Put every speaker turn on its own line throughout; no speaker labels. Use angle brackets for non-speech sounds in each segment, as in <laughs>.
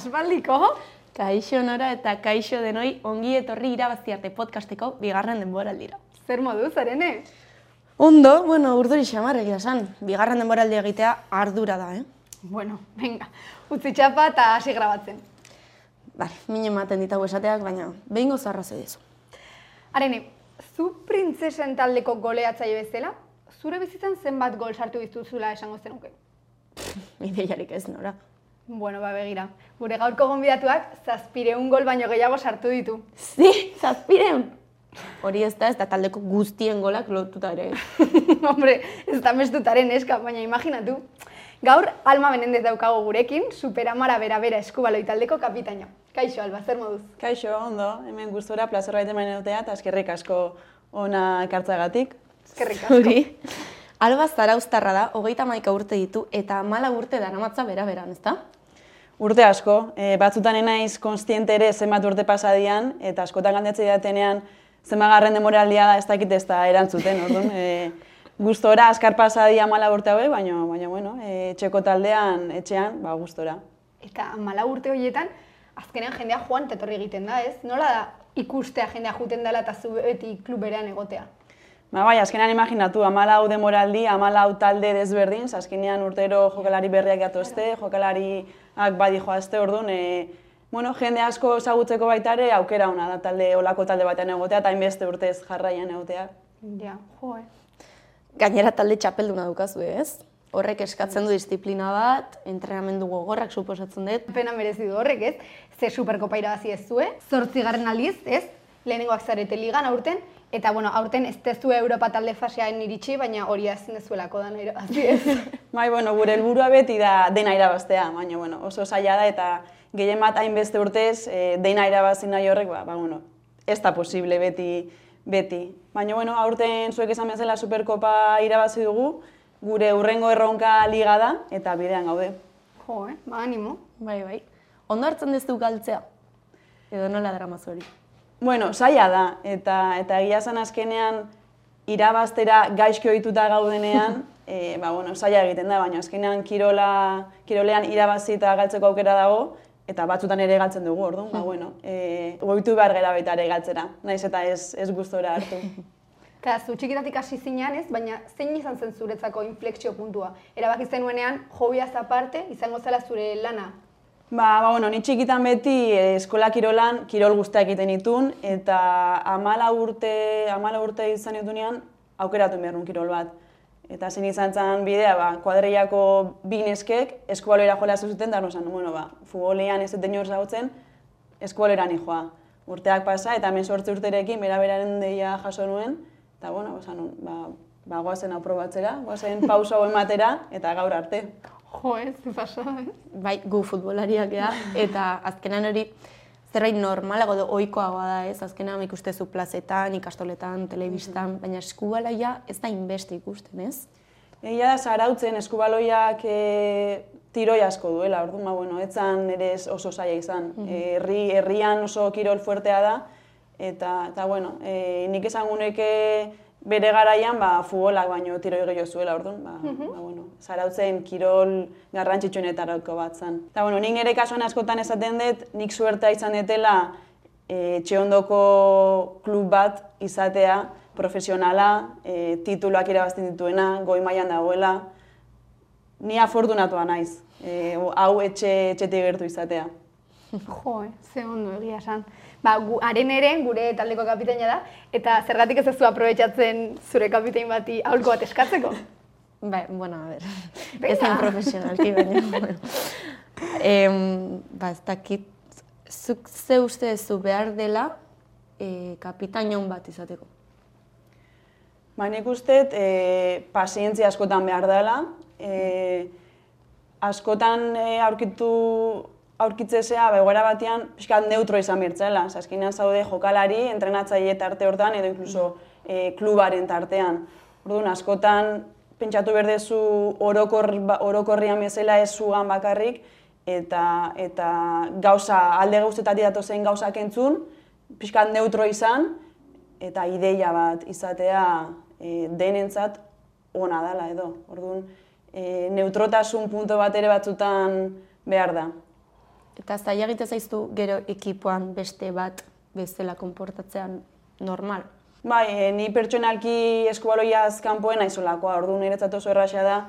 asbaldiko.
Kaixo nora eta kaixo denoi ongi etorri irabazi arte podcasteko bigarren denboraldira.
Zer modu, zarene?
Ondo, bueno, urduri xamar egia esan. Bigarren denboraldi egitea ardura da, eh?
Bueno, venga, utzi txapa eta hasi grabatzen.
Bale, mine ematen ditago esateak, baina behingo zarra dizu.
Arene, zu printzesen taldeko goleatzaile bezala, zure bizitzan zenbat gol sartu dituzula esango zenuke?
Ideiarik ez nora.
Bueno, ba, begira. Gure gaurko gonbidatuak zazpireun gol baino gehiago sartu ditu.
Zi, zazpireun! Hori ez da, ez da taldeko guztien golak lotuta ere. <laughs>
Hombre, ez da mestutaren eska, baina imaginatu. Gaur, Alma Menendez daukago gurekin, superamara bera-bera eskubaloi taldeko kapitaina. Kaixo, Alba, zer moduz?
Kaixo, ondo, hemen gustura plazor baita mainotea eta eskerrik asko ona ekartzagatik.
Eskerrik asko.
Hori. Alba zarauztarra da, hogeita maika urte ditu, eta mala urte daramatza bera-beran, ezta?
Urte asko, e, batzutan enaiz konstiente ere zenbat urte pasadian, eta askotan galdetzen datenean zenbagarren demoraldia da ez dakit ez da erantzuten, orduan. <laughs> E, gustora, askar pasadia mala urte hauek, baina, baina bueno, e, etxeko taldean, etxean, ba, gustora.
Eta mala urte horietan, azkenean jendea joan eta etorri egiten da, ez? Nola da ikustea jendea juten dela eta zu beti kluberean egotea?
Ba, bai, azkenean imaginatu, amala hau demoraldi, amala hau talde desberdin, azkenean urtero jokalari berriak gatozte, jokalariak badi joazte, orduan, e, bueno, jende asko ezagutzeko baita ere aukera ona da talde olako talde batean egotea, eta hainbeste urtez jarraian egotea.
Ja, jo, eh?
Gainera talde txapelduna dukazu, ez? Horrek eskatzen du disiplina bat, entrenamendu gogorrak suposatzen dut.
Pena merezi du horrek, ez? Ze superkopa irabazi ez zue, zortzigarren aldiz, ez? Lehenengoak zarete ligan aurten, eta bueno, aurten ez tezu Europa talde faseaen iritsi, baina hori ezin dezuelako da irabazi <laughs> ez.
bai, bueno, gure helburua beti da dena irabaztea, baina bueno, oso zaila da eta gehien bat hainbeste urtez e, dena irabazi nahi horrek, ba, ba, bueno, ez da posible beti, beti. Baina, bueno, aurten zuek esan bezala Superkopa irabazi dugu, gure urrengo erronka liga da, eta bidean gaude.
Jo, eh? Ba, animo.
Bai, bai. Ondo hartzen dezu galtzea? Edo nola dara hori?
Bueno, saia da, eta, eta egia zen azkenean irabaztera gaizki ohituta gaudenean, <laughs> e, ba, bueno, saia egiten da, baina azkenean kirola, kirolean irabazi eta galtzeko aukera dago, eta batzutan ere galtzen dugu, orduan, ba, bueno, e, goitu behar gara baita ere galtzera, naiz eta ez, ez gustora hartu. <laughs>
Eta zu txikitatik hasi zinean ez, baina zein izan zen zuretzako inflexio puntua? Erabaki zenuenean, jobiaz aparte, izango zela zure lana?
Ba, ba, bueno, ni txikitan beti eh, eskola kirolan, kirol guztiak egiten ditun, eta amala urte, amala urte izan ditunean, aukeratu behar kirol bat. Eta zen izan zen bidea, ba, kuadreiako bi neskek, eskubaloera jola zuten, da, no, bueno, ba, futbolean ez duten hor zautzen, eskubalera joa. Urteak pasa, eta hemen sortze urterekin, bera beraren deia jaso nuen, Eta, bueno, osan, ba, ba, guazen hau probatzera, guazen pausa hau ematera, eta gaur arte.
Jo, ez, pasa, eh?
Bai, gu futbolariak ea, eta azkenan hori zerbait normalago edo ohikoagoa da, ez? Azkenan ikustezu plazetan, ikastoletan, telebistan, mm baina eskubaloia ez da inbeste ikusten, ez?
Egia da, zarautzen eskubaloiak e, tiroi asko duela, orduan, ba, bueno, etzan ere oso zaila izan. Mm herri, herrian oso kirol fuertea da, eta, eta bueno, e, nik esan guneke bere garaian ba, futbolak baino tiro gehiago zuela, orduan, ba, mm ba, bueno, zarautzen kirol garrantzitsuenetarako bat zen. Eta, bueno, nik nire kasuan askotan esaten dut, nik suerta izan detela e, txeondoko klub bat izatea, profesionala, e, tituloak irabazten dituena, goi mailan dagoela, ni afortunatua naiz, e, hau etxe, etxetik gertu izatea. <laughs>
Jo, eh, ze ondo egia esan. Ba, gu, haren ere, gure taldeko kapitaina da, eta zergatik ez zu aprobetsatzen zure kapitain bati aholko bat eskatzeko? <laughs>
Ba, bueno, a ver, ez zen profesionalki, baina, <laughs> bueno. Em, ba, ez dakit, zuk ze uste zu behar dela e, kapitainon bat izateko?
Ba, nik uste, e, pazientzia askotan behar dela, e, askotan e, aurkitu aurkitzezea, begoera ba, batean, pixkat neutro izan birtzela. Zaskinean zaude jokalari, entrenatzaile tarte hortan, edo inkluso e, klubaren tartean. Orduan, askotan, pentsatu berdezu orokor, ba, orokorrian bezala ez zugan bakarrik, eta, eta gauza, alde gauzetatik datozen gauzak entzun, pixkat neutro izan, eta ideia bat izatea e, denentzat ona dela edo. Orduan, e, neutrotasun punto bat ere batzutan behar da.
Eta zaila egite zaiztu gero ekipoan beste bat bezala konportatzean normal.
Bai, e, ni pertsonalki eskubaloiaz kanpoen aizolakoa, ordu niretzat oso erraxa da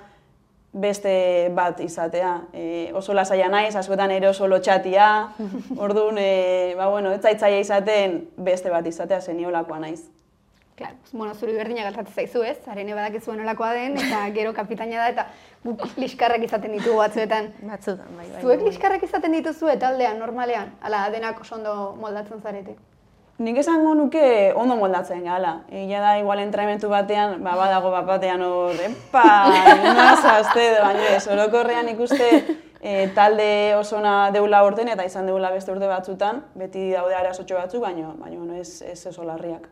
beste bat izatea. E, oso lasaia naiz, askotan ere oso lotxatia, <laughs> orduan, e, ba, bueno, ez zaitzaia izaten beste bat izatea, zeniolakoa naiz.
Claro, bueno, zuri berdina galtatzen zaizu, ez? Arene badakizuen olakoa den, eta <laughs> gero kapitaina da, eta guk liskarrak izaten ditugu batzuetan.
Batzutan, bai, bai.
Zuek liskarrak izaten dituzu taldean, normalean? Ala, denak oso ondo moldatzen zarete.
Nik esango nuke ondo moldatzen gala. Egia da, igual entrenamentu batean, ba, badago bat batean hor, epa, <laughs> nazazte, baina ez, orokorrean ikuste e, talde osona deula urten eta izan deula beste urte batzutan, beti daude arazotxo batzuk, baina, baina bueno, ez, ez oso larriak.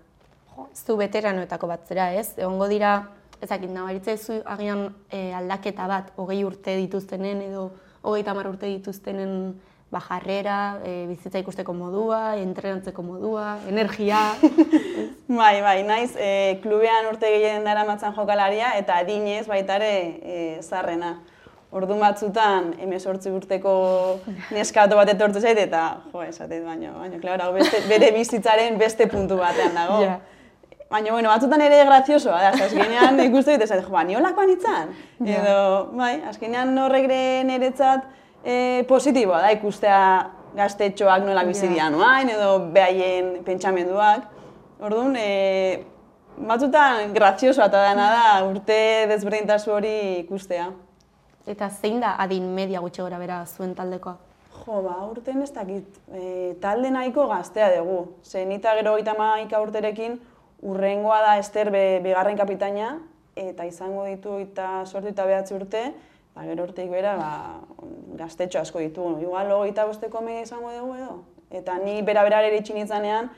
Zu veteranoetako bat zera, ez? Egongo dira, ezakit, nabaritza zu agian e, aldaketa bat, hogei urte dituztenen edo hogei tamar urte dituztenen ba, jarrera, e, bizitza ikusteko modua, entrenatzeko modua, energia. <laughs>
bai, bai, naiz, e, klubean urte gehien dara matzan jokalaria eta adinez baita ere e, zarrena. Ordu batzutan, emezortzi urteko neskato bat etortu zait, eta, jo, esatet, baino, baino, klar, beste, bere bizitzaren beste puntu batean dago. <laughs> Yeah. Baina, bueno, batzutan ere graziosoa da, azkenean <laughs> ikustu ditu, jo, ba, niolakoan itzan. Edo, bai, azkenean horrek niretzat, e, positiboa da ikustea gaztetxoak nola bizi dira noain edo behaien pentsamenduak. Orduan, e, batzutan graziosoa eta dena da urte desberdintasu hori ikustea.
Eta zein da adin media gutxe gora bera zuen taldekoa?
Jo, ba, urten ez dakit, e, talde nahiko gaztea dugu. Ze nita gero gita maika urterekin, urrengoa da Ester be, bigarren kapitaina, eta izango ditu eta sortu eta behatzi urte, ba, gero urteik bera, ba, gaztetxo asko ditugu. Igual, hogeita bosteko media izango dugu edo. Eta ni bera bera ere itxinitzanean,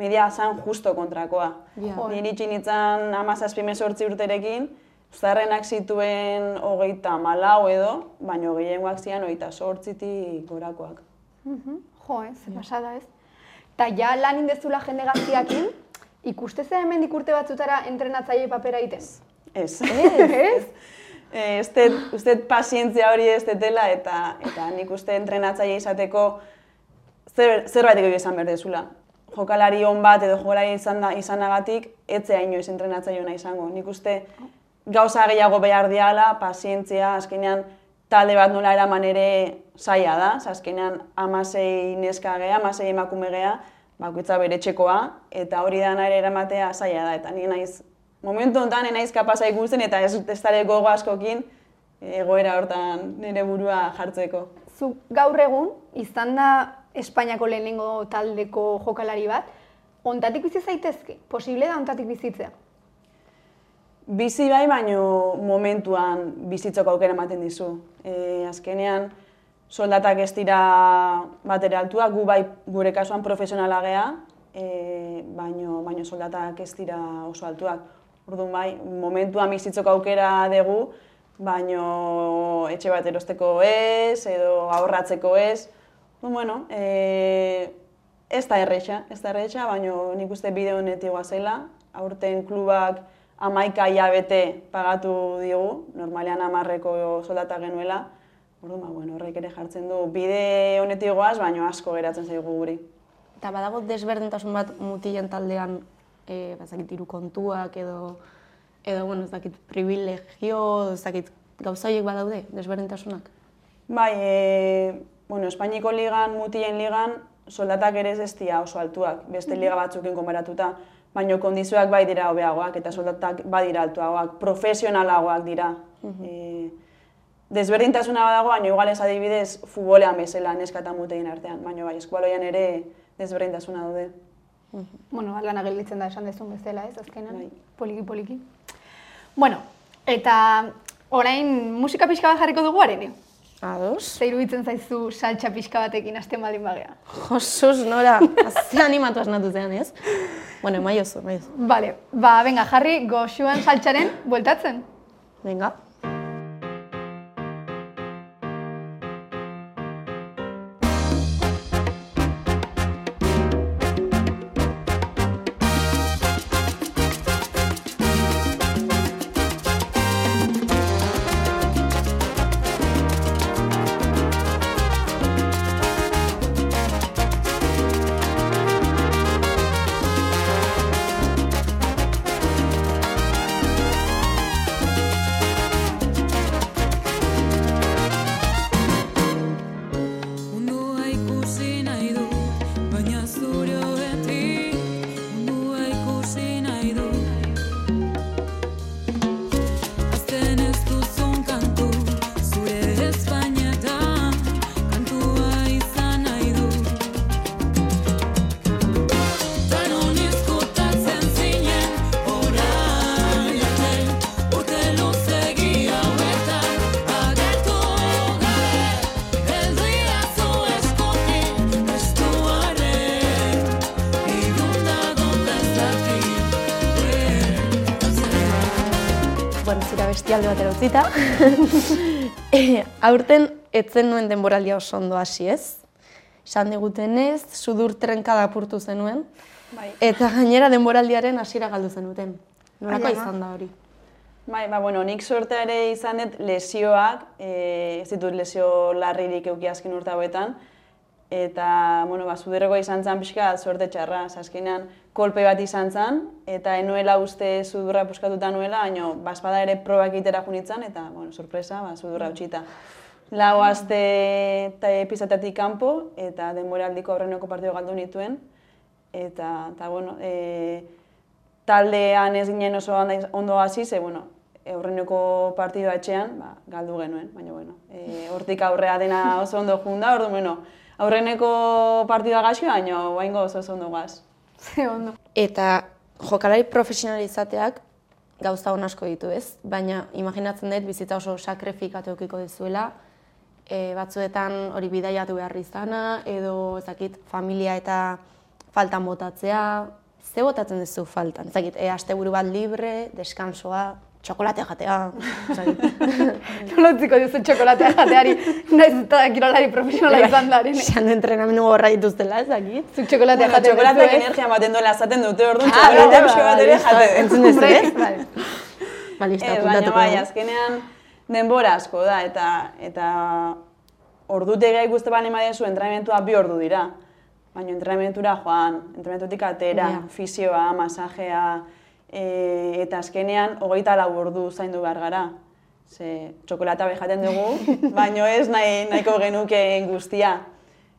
media zan justo kontrakoa. Yeah. Niri itxinitzan amazazpi mesortzi urterekin, zarrenak zituen hogeita malau edo, baina gehiengoak zian hogeita sortziti gorakoak.
Mm Jo, ez, eh, pasada ez. Ta ja lan indezula jende gaztiakin, ikuste zera hemen dikurte batzutara entrenatzaile papera egiten?
Ez. <laughs> Ez? ez? Eh, uste pazientzia hori ez detela eta eta nik uste entrenatzaile izateko zer, zerbait egin izan behar dezula. Jokalari on bat edo jokalari izan da izanagatik etzea inoiz entrenatzaile ona izango. Nik uste gauza gehiago behar diala, pazientzia, azkenean talde bat nola eraman ere zaila da, azkenean amasei neska geha, amasei emakume geha, bakoitza bere txekoa, eta hori da ere eramatea zaila da, eta nire naiz momentu honetan naiz kapasa ikusten eta ez dara gogo askokin egoera hortan nire burua jartzeko.
Zu gaur egun izan da Espainiako lehenengo taldeko jokalari bat, ontatik bizi zaitezke? Posible da ontatik bizitzea?
Bizi bai, baino momentuan bizitzoko aukera ematen dizu. E, azkenean, soldatak ez dira bat ere altua, gu bai gure kasuan profesionala gea, e, baino, baino soldatak ez dira oso altuak. Orduan bai, momentuan bizitzoko aukera dugu, baino etxe bat erosteko ez, edo ahorratzeko ez. bueno, e, ez da erreixa, ez da erreixa, baino nik uste bide honetik zela. Aurten klubak amaika bete pagatu digu, normalean amarreko soldata genuela. Orduan, ba, bueno, horrek ere jartzen du bide honetik goaz, baino asko geratzen zaigu guri.
Eta badago desberdintasun bat mutilen taldean e, bazakit iru kontuak edo edo bueno, ez dakit privilegio, ez dakit gauzaiek badaude, desberdintasunak.
Bai, e, bueno, Espainiko ligan, mutien ligan, soldatak ere ez dira oso altuak, beste liga batzukin konparatuta, baina kondizioak bai dira hobeagoak eta soldatak bai dira altuagoak, profesionalagoak dira. e, desberdintasuna badago, baina igual ez adibidez futbolean bezala neska eta mutein artean, baina bai, eskualoian ere desberdintasuna daude.
Bueno, lana gelditzen da esan dezun bezala, ez, azkenan, bai. poliki poliki. Bueno, eta orain musika pixka bat jarriko dugu arene.
Ados.
Zer iruditzen zaizu saltxa pixka batekin hasten baldin bagea.
Josuz, nora, ze animatu asnatu zean, ez? Bueno, maiozu, maiozu.
Vale, ba, venga, jarri goxuan saltxaren bueltatzen.
Venga. Alde batera utzita. e, <laughs> aurten, etzen nuen denboraldia oso ondo hasi ez. Esan digutenez, sudur trenkada apurtu zenuen. Bai. Eta gainera denboraldiaren hasiera galdu zenuten. Nolako izan da hori?
Bai, ba, bueno, nik sorte ere izan dut lesioak, e, ez ditut lesio larririk euki azken urte hauetan, eta, bueno, ba, zuderreko izan zen pixka sorte txarra, azkenean kolpe bat izan zen, eta enuela uste sudurra puskatuta nuela, baina baspada ere probak itera junitzen, eta, bueno, sorpresa, ba, sudurra utxita. Lau azte eta epizatetik kanpo, eta denboraldiko aurreneko partio galdu nituen, eta, eta bueno, e, taldean ez ginen oso ondo hasi, ze, bueno, aurreneko partidua etxean, ba, galdu genuen, baina, bueno, e, hortik aurrea dena oso ondo junda, ordu, bueno, aurreneko partidua gaxo, baina, baingo oso oso ondo gaz. <laughs>
Ze ondo.
Eta jokalari profesionalizateak gauza hon asko ditu, ez? Baina, imaginatzen dut, bizitza oso sakrifikatu eukiko dizuela, e, batzuetan hori bidaiatu behar izana, edo, ezakit, familia eta faltan botatzea, ze botatzen duzu faltan? Ezakit, e, aste buru bat libre, deskansoa, txokolatea jatea. <laughs>
Nolotziko duzu txokolatea jateari, nahiz eta kirolari profesionala izan daren.
Esan du entrenamendu gorra dituztela, ezakit.
Zuk txokolatea bueno,
Txokolateak energia ematen duela esaten dute, orduan ah, txokolatea pixka bat ere jate.
Entzun duzu, ez?
Balista, eh, baina bai, azkenean denbora asko da, eta, eta ordutegia ikuste bane madezu entrenamentua bi ordu dira. Baina entrenamentura joan, entrenamentutik atera, yeah. fisioa, masajea, e, eta azkenean hogeita lau ordu zaindu behar gara. Ze txokolata jaten dugu, <laughs> baino ez nahi, nahiko genuke guztia.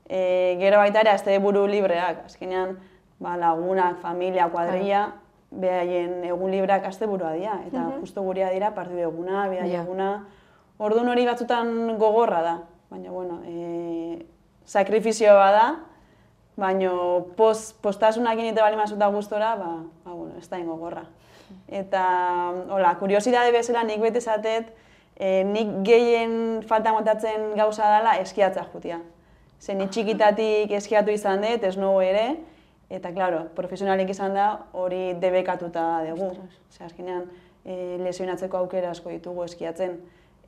E, gero baita ere, azte buru libreak, azkenean ba, lagunak, familia, kuadria, behaien egun libreak azte burua dira. Eta mm -hmm. justo guria dira, partidu eguna, behai eguna. Ordu hori batzutan gogorra da, baina bueno, e, sakrifizioa da, baina post, postasunak inite bali mazuta gustora, ba, ba, bueno, ez da ingo gorra. Eta, hola, kuriosidade bezala nik bete zatet, e, nik gehien falta montatzen gauza dela eskiatza jutia. Zer, ni txikitatik eskiatu izan dut, ez nugu ere, eta, klaro, profesionalik izan da, hori debekatuta dugu. Zer, azkenean, e, lesionatzeko aukera asko ditugu eskiatzen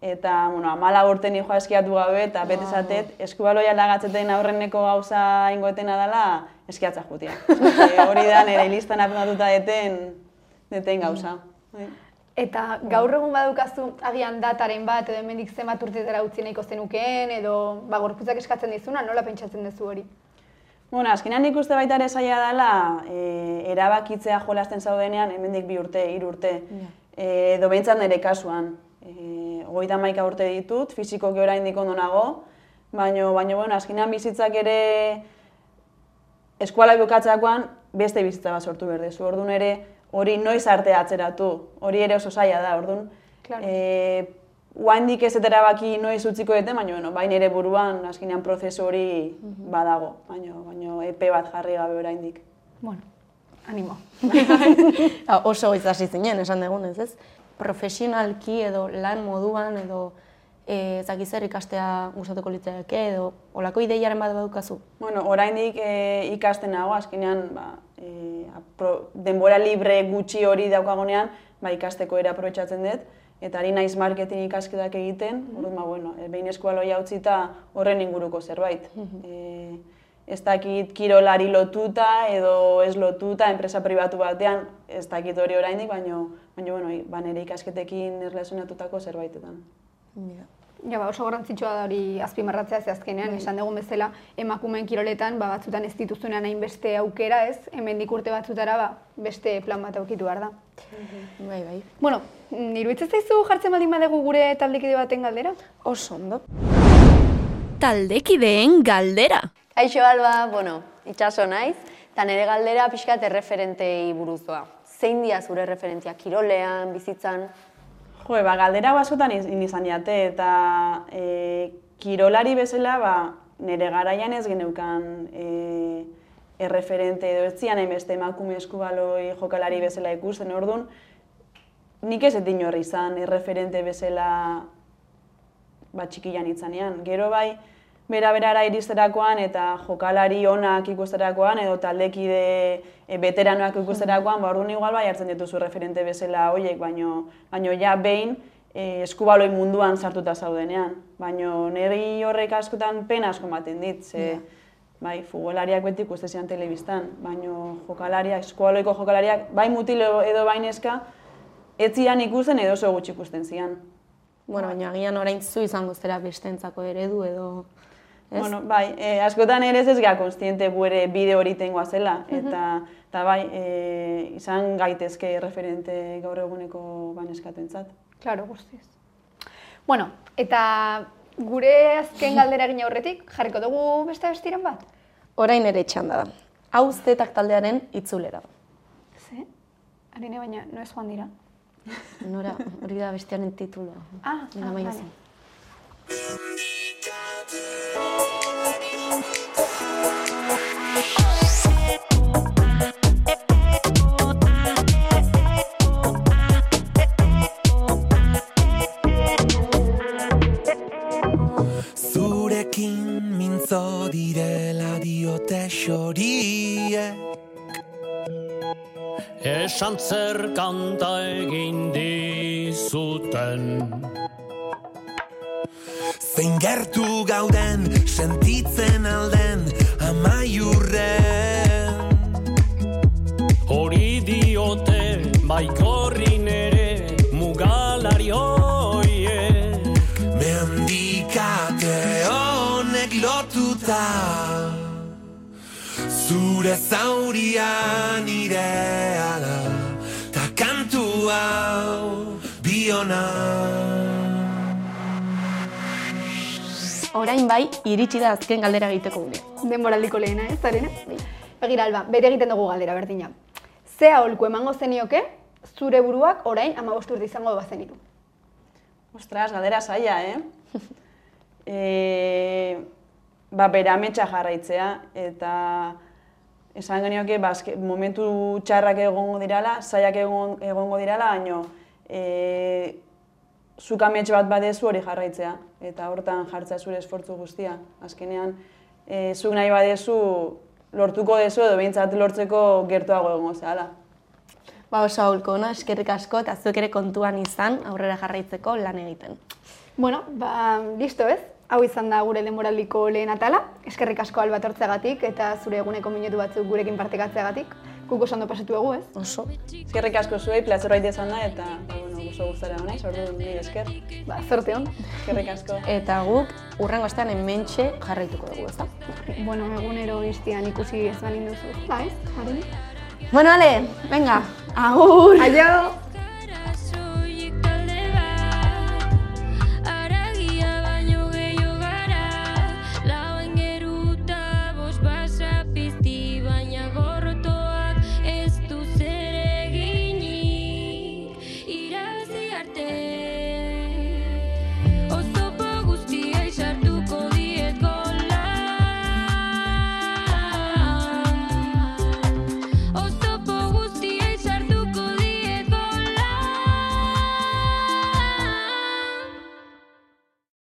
eta bueno, amala urte ni joa eskiatu gabe eta bete zatet, eskubaloia lagatzeten aurreneko gauza ingoetena dela eskiatza jutia. <laughs> hori da nire listan apimatuta deten, deten gauza. Bai.
Eta gaur egun badukazu agian dataren bat edo hemendik zenbat urtetara utzi nahiko zenukeen edo ba, gorputzak eskatzen dizuna, nola pentsatzen duzu hori?
Bueno, azkenean nik uste baita ere zaila dela e, erabakitzea jolasten zaudenean hemendik bi urte, hiru urte. Yeah. E, edo behintzat nire kasuan. E, Ogoita maika urte ditut, fizikoki orain ondo nago, baina, baina, bueno, azkenean bizitzak ere eskuala bukatzakoan beste bizitza bat sortu berde. Zu orduan ere hori noiz arte atzeratu, hori ere oso zaila da, orduan. Claro. E, Uaindik ez etera baki noiz utziko dute, baina bueno, bain ere buruan azkenean prozesu hori mhm. badago, baina, baina epe bat jarri gabe oraindik.
Bueno, animo. <laughs>
oso goiz hasi zinen, esan dugunez, ez? Profesionalki edo lan moduan edo e, zer ikastea gustatuko litzake edo olako ideiaren bat badukazu?
Bueno, oraindik e, ikasten nago, azkenean ba, e, denbora libre gutxi hori daukagonean ba, ikasteko ere aprobetsatzen dut eta ari naiz marketing ikasketak egiten, mm -hmm. ba, bueno, e, behin eskualoia utzita horren inguruko zerbait. Mm ez dakit kirolari lotuta edo ez lotuta enpresa pribatu batean, ez dakit hori oraindik, baina baina bueno, ba nere ikasketekin erlazionatutako zerbaitetan.
Ja. Ja, ba, oso garrantzitsua da hori azpimarratzea ze azkenean, bai. esan dugun bezala, emakumeen kiroletan, ba, batzutan ez dituzunean hain beste aukera, ez? Hemen urte batzutara, ba, beste plan bat aukitu behar da.
Mhm. Bai, bai.
Bueno, niru zaizu jartzen baldin badegu gure taldekide baten galdera?
Oso ondo.
Taldekideen galdera.
Aixo alba, bueno, itxaso naiz, eta nire galdera pixkat erreferentei buruzua zein dia zure referentzia kirolean, bizitzan?
Jo, ba, galdera basotan izan jate, eta e, kirolari bezala, ba, nire garaian ez geneukan e, erreferente edo ez zian beste emakume eskubaloi jokalari bezala ikusten orduan, nik ez etin horri izan erreferente bezala ba, txikian itzanean. Gero bai, bera berara iristerakoan eta jokalari onak ikusterakoan edo taldekide e, veteranoak ikusterakoan, ba orduan igual bai hartzen dituzu referente bezala hoiek, baino baino ja behin e, eskubaloi munduan sartuta zaudenean. Baina niri horrek askotan pena asko ematen dit, ze bai, futbolariak beti ikuste zian telebistan, baina jokalariak, eskubaloiko jokalariak, bai mutilo edo baineska, ez zian ikusten edo oso gutxi ikusten zian.
Bueno, baina agian orain zu izango zera bestentzako eredu edo... Ez?
Bueno, bai, e, askotan ere ez gara konstiente gu ere bide hori tengoa zela, eta, eta bai, e, izan gaitezke referente gaur eguneko baneskatentzat.
Claro, guztiz. Bueno, eta gure azken galdera egin aurretik, jarriko dugu beste bestiren bat?
Orain ere txanda da. Hau zetak taldearen itzulera.
Ze? Arine baina, no ez joan dira.
Nora, hori da bestiaren tituloa.
Ah, ah,
Maia
Esan zer kanta egin dizuten
Zein gertu gauden sentitzen alden amaiurren.
Hori diote baikorrin ere mugalari hoiek
Mendikate honek lotuta Zure zauria nire ala Ta kantu hau biona
Orain bai, iritsi da azken galdera egiteko gure.
Denboraldiko lehena, ez, Arine? Begira, Alba, bere egiten dugu galdera, berdina. Ze aholku emango zenioke, zure buruak orain amabost urte izango bazenitu?
Ostras, galdera zaila, eh? <laughs> e, ba, bere ametsa jarraitzea, eta esan genioke, ba, momentu txarrak egongo dirala, zailak egon, egongo dirala, baino, e, zuk amets bat badezu hori jarraitzea, eta hortan jartzea zure esfortzu guztia. Azkenean, e, zuk nahi badezu lortuko dezu edo behintzat lortzeko gertuago egongo zehala.
Ba oso aholko, no? eskerrik asko eta zuek ere kontuan izan aurrera jarraitzeko lan egiten.
Bueno, ba, listo ez? Hau izan da gure denboraldiko lehen atala. Eskerrik asko alba etortzeagatik eta zure eguneko minutu batzuk gurekin partekatzeagatik. Guk oso ondo pasatu dugu, ez?
Oso.
Eskerrik asko zuei, plazer baita izan da, eta ba, bueno, oso gustara naiz, orduan nire esker.
Ba, zorte hon.
Eskerrik asko.
Eta guk urrengo astean hementxe jarraituko dugu, ezta?
Bueno, egunero iztian ikusi ez balin duzu. Ba, ez?
Bueno, ale, venga, agur!
Aio!